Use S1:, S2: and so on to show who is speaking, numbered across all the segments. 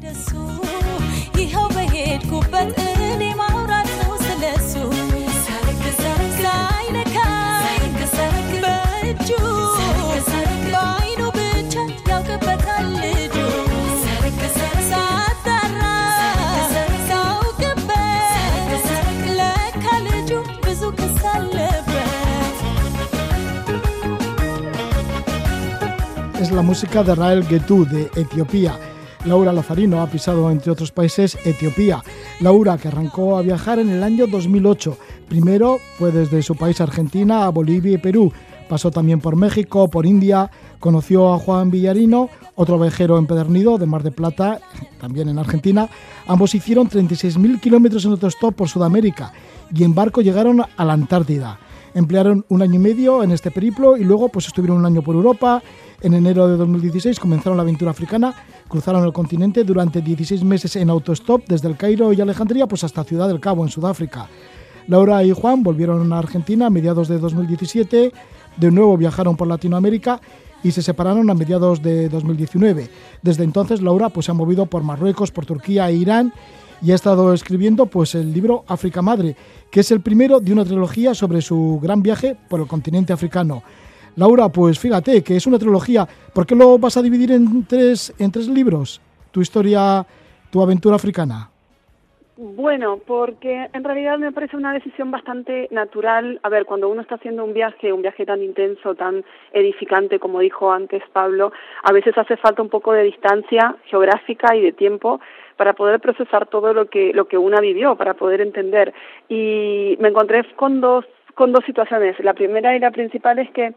S1: ወደሱ ይኸው በሄድኩበት እኔ ማውራት ነው ስለሱ። ሳይነካኝ ብቻ ያውቅበታል ልጁ። ልጁ ብዙ ክስ
S2: Es la música de Rael Getú de Etiopía. Laura Lazarino ha pisado, entre otros países, Etiopía. Laura, que arrancó a viajar en el año 2008. Primero fue desde su país Argentina a Bolivia y Perú. Pasó también por México, por India. Conoció a Juan Villarino, otro viajero empedernido de Mar de Plata, también en Argentina. Ambos hicieron 36.000 kilómetros en autostop por Sudamérica y en barco llegaron a la Antártida. Emplearon un año y medio en este periplo y luego pues estuvieron un año por Europa. En enero de 2016 comenzaron la aventura africana, cruzaron el continente durante 16 meses en autostop desde el Cairo y Alejandría pues hasta Ciudad del Cabo en Sudáfrica. Laura y Juan volvieron a Argentina a mediados de 2017, de nuevo viajaron por Latinoamérica y se separaron a mediados de 2019. Desde entonces Laura pues se ha movido por Marruecos, por Turquía e Irán y ha estado escribiendo pues el libro África Madre, que es el primero de una trilogía sobre su gran viaje por el continente africano. Laura, pues fíjate que es una trilogía. ¿Por qué lo vas a dividir en tres, en tres libros? Tu historia, tu aventura africana.
S3: Bueno, porque en realidad me parece una decisión bastante natural. A ver, cuando uno está haciendo un viaje, un viaje tan intenso, tan edificante, como dijo antes Pablo, a veces hace falta un poco de distancia geográfica y de tiempo para poder procesar todo lo que lo que una vivió, para poder entender. Y me encontré con dos con dos situaciones. La primera y la principal es que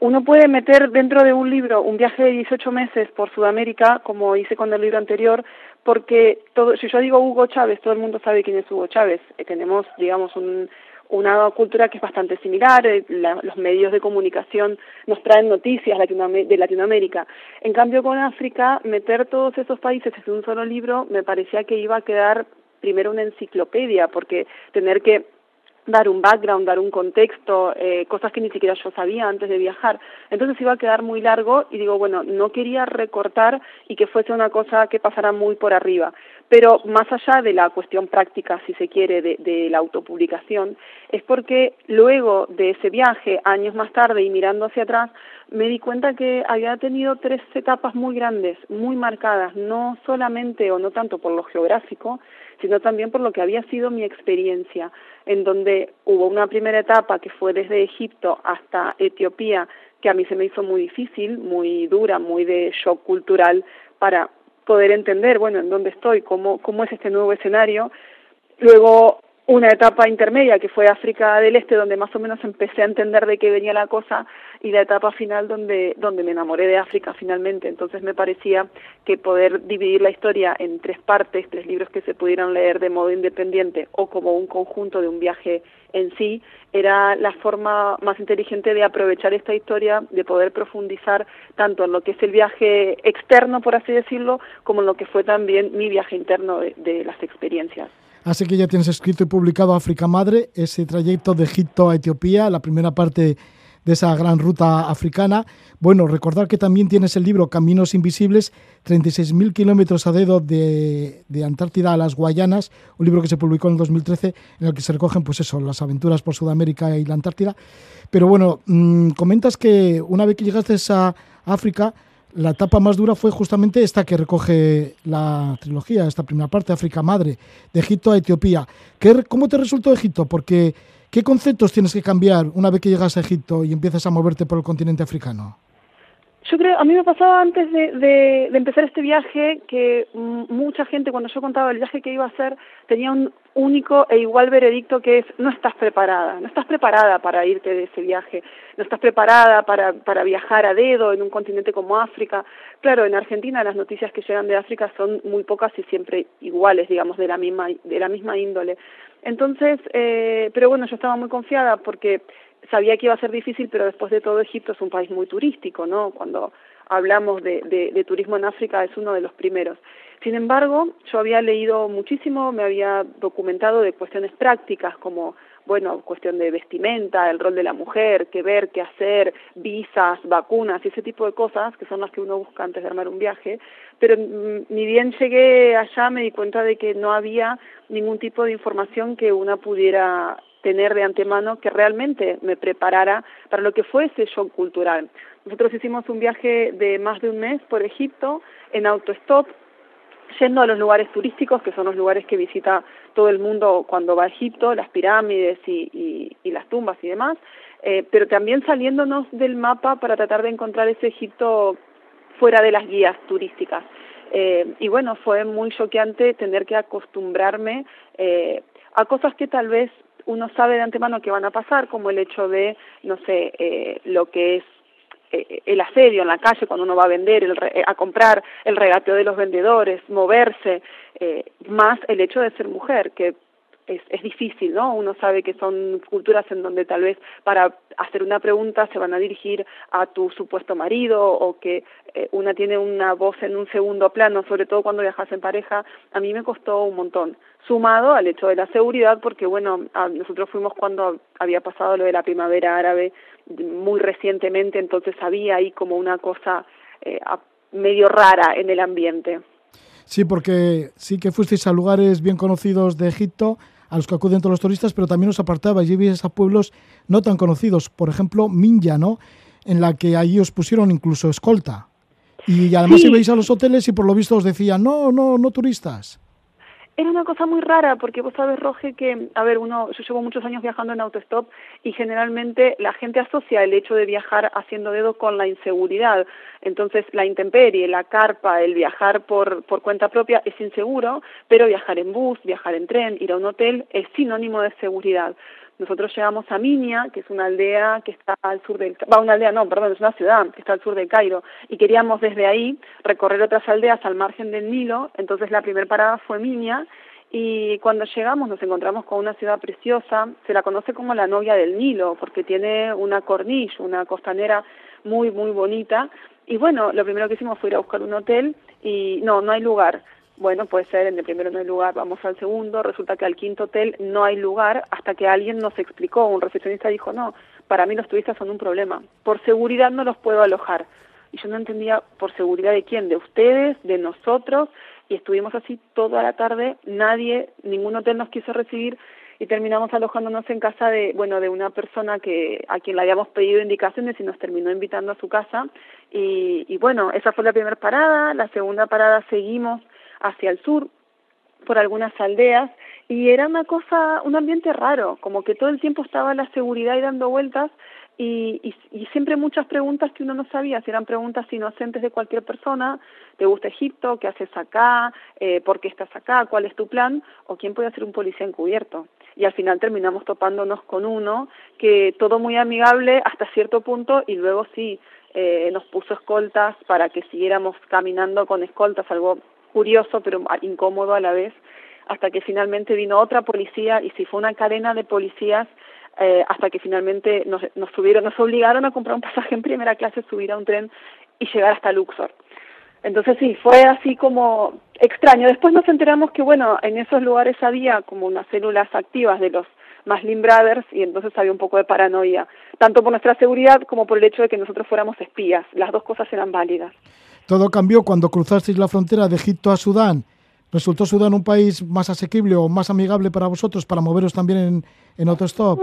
S3: uno puede meter dentro de un libro un viaje de 18 meses por Sudamérica, como hice con el libro anterior, porque todo, si yo digo Hugo Chávez, todo el mundo sabe quién es Hugo Chávez. Eh, tenemos, digamos, un, una cultura que es bastante similar, eh, los medios de comunicación nos traen noticias de Latinoamérica. En cambio, con África, meter todos esos países en un solo libro me parecía que iba a quedar primero una enciclopedia, porque tener que dar un background, dar un contexto, eh, cosas que ni siquiera yo sabía antes de viajar. Entonces iba a quedar muy largo y digo, bueno, no quería recortar y que fuese una cosa que pasara muy por arriba. Pero más allá de la cuestión práctica, si se quiere, de, de la autopublicación, es porque luego de ese viaje, años más tarde y mirando hacia atrás, me di cuenta que había tenido tres etapas muy grandes, muy marcadas, no solamente o no tanto por lo geográfico, sino también por lo que había sido mi experiencia, en donde hubo una primera etapa que fue desde Egipto hasta Etiopía, que a mí se me hizo muy difícil, muy dura, muy de shock cultural para poder entender, bueno, en dónde estoy, cómo, cómo es este nuevo escenario. Luego una etapa intermedia que fue África del Este donde más o menos empecé a entender de qué venía la cosa y la etapa final donde donde me enamoré de África finalmente. Entonces me parecía que poder dividir la historia en tres partes tres libros que se pudieran leer de modo independiente o como un conjunto de un viaje en sí era la forma más inteligente de aprovechar esta historia de poder profundizar tanto en lo que es el viaje externo por así decirlo como en lo que fue también mi viaje interno de, de las experiencias
S2: Así que ya tienes escrito y publicado África Madre, ese trayecto de Egipto a Etiopía, la primera parte de esa gran ruta africana. Bueno, recordar que también tienes el libro Caminos Invisibles, 36.000 kilómetros a dedo de, Antártida a las Guayanas, un libro que se publicó en 2013 en el que se recogen, pues eso, las aventuras por Sudamérica y la Antártida. Pero bueno, mm, comentas que una vez que llegaste a África, la etapa más dura fue justamente esta que recoge la trilogía, esta primera parte, África Madre, de Egipto a Etiopía. ¿Qué, ¿Cómo te resultó Egipto? Porque, ¿qué conceptos tienes que cambiar una vez que llegas a Egipto y empiezas a moverte por el continente africano?
S3: Yo creo, a mí me pasaba antes de, de, empezar este viaje que mucha gente, cuando yo contaba el viaje que iba a hacer, tenía un único e igual veredicto que es no estás preparada, no estás preparada para irte de ese viaje, no estás preparada para, para viajar a dedo en un continente como África. Claro, en Argentina las noticias que llegan de África son muy pocas y siempre iguales, digamos, de la misma, de la misma índole. Entonces, eh, pero bueno, yo estaba muy confiada porque sabía que iba a ser difícil, pero después de todo Egipto es un país muy turístico, ¿no? Cuando hablamos de, de, turismo en África es uno de los primeros. Sin embargo, yo había leído muchísimo, me había documentado de cuestiones prácticas como bueno, cuestión de vestimenta, el rol de la mujer, qué ver, qué hacer, visas, vacunas y ese tipo de cosas, que son las que uno busca antes de armar un viaje. Pero mm, ni bien llegué allá me di cuenta de que no había ningún tipo de información que una pudiera tener de antemano que realmente me preparara para lo que fue ese shock cultural. Nosotros hicimos un viaje de más de un mes por Egipto en autostop, yendo a los lugares turísticos, que son los lugares que visita todo el mundo cuando va a Egipto, las pirámides y, las tumbas y demás, eh, pero también saliéndonos del mapa para tratar de encontrar ese Egipto fuera de las guías turísticas. Eh, y bueno, fue muy choqueante tener que acostumbrarme eh, a cosas que tal vez uno sabe de antemano que van a pasar, como el hecho de, no sé, eh, lo que es eh, el asedio en la calle cuando uno va a vender, el eh, a comprar, el regateo de los vendedores, moverse, más el hecho de ser mujer, que es, es difícil, ¿no? Uno sabe que son culturas en donde tal vez para hacer una pregunta se van a dirigir a tu supuesto marido o que eh, una tiene una voz en un segundo plano, sobre todo cuando viajas en pareja, a mí me costó un montón. Sumado al hecho de la seguridad, porque bueno, nosotros fuimos cuando había pasado lo de la primavera árabe muy recientemente, entonces había ahí como una cosa eh, medio rara en el ambiente.
S2: Sí, porque sí que fuisteis a lugares bien conocidos de Egipto, a los que acuden todos los turistas, pero también os apartabais y ibais a pueblos no tan conocidos, por ejemplo, Minya, ¿no? En la que allí os pusieron incluso escolta. Y además ibais a los hoteles y por lo visto os decían, no, no, no turistas.
S3: Era una cosa muy rara porque vos sabes, Roge, que, a ver, uno, yo llevo muchos años viajando en autostop y generalmente la gente asocia el hecho de viajar haciendo dedo con la inseguridad. Entonces, la intemperie, la carpa, el viajar por, por cuenta propia es inseguro, pero viajar en bus, viajar en tren, ir a un hotel es sinónimo de seguridad. Nosotros llegamos a Minia, que es una aldea que está al sur del, va una aldea, no, perdón, es una ciudad que está al sur del Cairo, y queríamos desde ahí recorrer otras aldeas al margen del Nilo, entonces la primera parada fue Minia, y cuando llegamos nos encontramos con una ciudad preciosa, se la conoce como la novia del Nilo, porque tiene una corniche, una costanera muy, muy bonita, y bueno, lo primero que hicimos fue ir a buscar un hotel, y no, no hay lugar bueno, puede ser, en el primero no hay lugar, vamos al segundo, resulta que al quinto hotel no hay lugar hasta que alguien nos explicó, un recepcionista dijo, no, para mí los turistas son un problema, por seguridad no los puedo alojar. Y yo no entendía por seguridad de quién, de ustedes, de nosotros, y estuvimos así toda la tarde, nadie, ningún hotel nos quiso recibir y terminamos alojándonos en casa de, bueno, de una persona que a quien le habíamos pedido indicaciones y nos terminó invitando a su casa y, y bueno, esa fue la primera parada, la segunda parada seguimos hacia el sur por algunas aldeas y era una cosa, un ambiente raro, como que todo el tiempo estaba la seguridad y dando vueltas y, y, siempre muchas preguntas que uno no sabía, si eran preguntas inocentes de cualquier persona, ¿te gusta Egipto? ¿Qué haces acá? Eh, ¿Por qué estás acá? ¿Cuál es tu plan? ¿O quién puede ser un policía encubierto? Y al final terminamos topándonos con uno que todo muy amigable hasta cierto punto y luego sí, eh, nos puso escoltas para que siguiéramos caminando con escoltas, algo curioso pero incómodo a la vez, hasta que finalmente vino otra policía y si fue una cadena de policías eh, hasta que finalmente nos, nos, subieron, nos obligaron a comprar un pasaje en primera clase, subir a un tren y llegar hasta Luxor. Entonces sí, fue así como extraño. Después nos enteramos que, bueno, en esos lugares había como unas células activas de los Muslim Brothers y entonces había un poco de paranoia, tanto por nuestra seguridad como por el hecho de que nosotros fuéramos espías. Las dos cosas eran válidas.
S2: Todo cambió cuando cruzasteis la frontera de Egipto a Sudán. ¿Resultó Sudán un país más asequible o más amigable para vosotros para moveros también en, en autostop?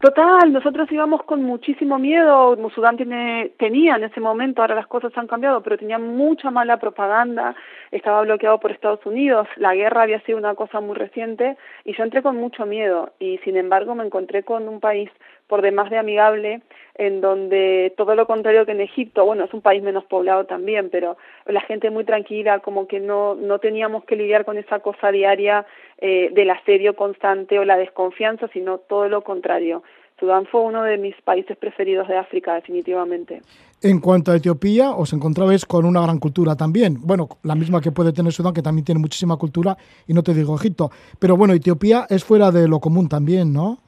S3: Total, nosotros íbamos con muchísimo miedo. Sudán tiene, tenía en ese momento, ahora las cosas han cambiado, pero tenía mucha mala propaganda. Estaba bloqueado por Estados Unidos. La guerra había sido una cosa muy reciente y yo entré con mucho miedo. Y sin embargo, me encontré con un país por demás de amigable, en donde todo lo contrario que en Egipto, bueno, es un país menos poblado también, pero la gente muy tranquila, como que no, no teníamos que lidiar con esa cosa diaria eh, del asedio constante o la desconfianza, sino todo lo contrario. Sudán fue uno de mis países preferidos de África, definitivamente.
S2: En cuanto a Etiopía, os encontrabais con una gran cultura también. Bueno, la misma que puede tener Sudán, que también tiene muchísima cultura, y no te digo Egipto. Pero bueno, Etiopía es fuera de lo común también, ¿no?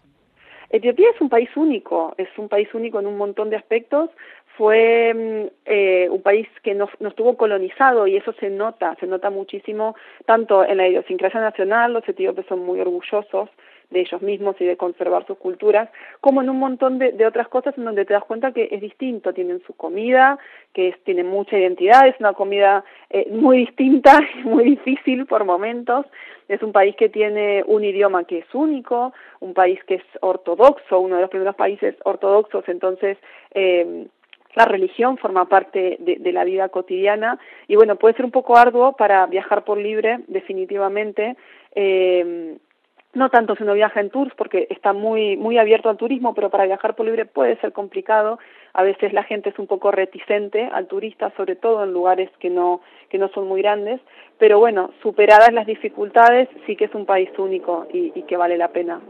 S3: Etiopía es un país único, es un país único en un montón de aspectos. fue mm, eh, un país que no, no, estuvo colonizado y eso se nota, se nota muchísimo tanto en la idiosincrasia nacional, los etíopes son muy orgullosos de ellos mismos y de conservar sus culturas, como en un montón de, de, otras cosas en donde te das cuenta que es distinto, tienen su comida, que es, tiene mucha identidad, es una comida eh, muy distinta, muy difícil por momentos, es un país que tiene un idioma que es único, un país que es ortodoxo, uno de los primeros países ortodoxos, entonces eh, la religión forma parte de, de, la vida cotidiana. Y bueno, puede ser un poco arduo para viajar por libre, definitivamente. Eh, no tanto si uno viaja en tours porque está muy muy abierto al turismo, pero para viajar por libre puede ser complicado. A veces la gente es un poco reticente al turista, sobre todo en lugares que no que no son muy grandes, pero bueno, superadas las dificultades, sí que es un país único y, que vale la pena.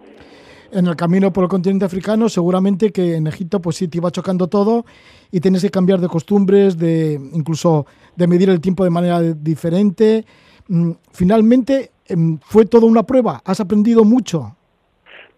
S2: En el camino por el continente africano, seguramente que en Egipto pues sí te iba chocando todo y tienes que cambiar de costumbres, de incluso de medir el tiempo de manera diferente. Mm, finalmente, Em, ¿Fue toda una prueba? ¿Has aprendido mucho?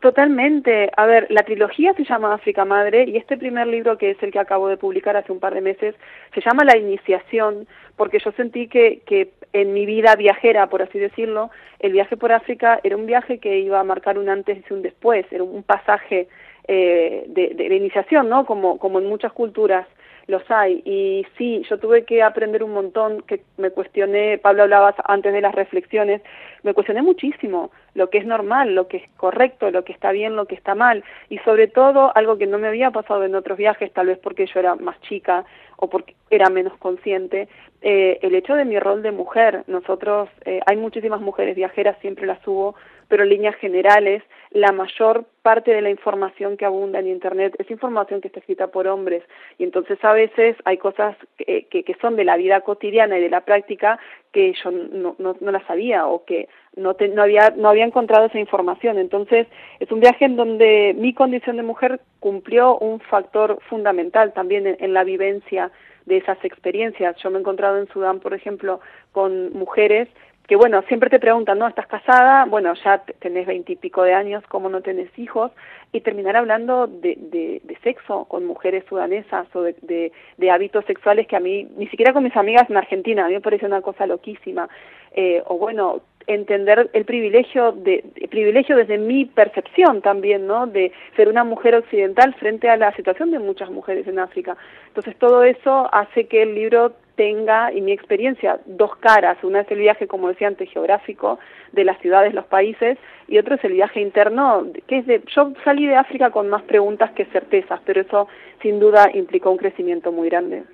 S3: Totalmente. A ver, la trilogía se llama África Madre y este primer libro, que es el que acabo de publicar hace un par de meses, se llama La Iniciación, porque yo sentí que, que en mi vida viajera, por así decirlo, el viaje por África era un viaje que iba a marcar un antes y un después, era un pasaje eh, de, de, iniciación, ¿no? Como, como en muchas culturas los hay. Y sí, yo tuve que aprender un montón, que me cuestioné, Pablo hablaba antes de las reflexiones, me cuestioné muchísimo lo que es normal, lo que es correcto, lo que está bien, lo que está mal. Y sobre todo, algo que no me había pasado en otros viajes, tal vez porque yo era más chica o porque era menos consciente, eh, el hecho de mi rol de mujer. Nosotros, eh, hay muchísimas mujeres viajeras, siempre las hubo, pero en líneas generales, la mayor parte de la información que abunda en Internet es información que está escrita por hombres. Y entonces a veces hay cosas que, que, que son de la vida cotidiana y de la práctica que yo no, no, no la sabía o que no, te, no, había, no había encontrado esa información. Entonces es un viaje en donde mi condición de mujer cumplió un factor fundamental también en, en la vivencia de esas experiencias. Yo me he encontrado en Sudán, por ejemplo, con mujeres que bueno, siempre te preguntan, ¿no? ¿Estás casada? Bueno, ya tenés veintipico de años, ¿cómo no tenés hijos? Y terminar hablando de, de, de sexo con mujeres sudanesas o de, de, de, hábitos sexuales que a mí, ni siquiera con mis amigas en Argentina, a mí me parece una cosa loquísima. Eh, o bueno, entender el privilegio de privilegio desde mi percepción también no de ser una mujer occidental frente a la situación de muchas mujeres en África. Entonces todo eso hace que el libro tenga y mi experiencia dos caras. Una es el viaje como decía antes geográfico de las ciudades los países y otro es el viaje interno que es de yo salí de África con más preguntas que certezas pero eso sin duda implicó un crecimiento muy grande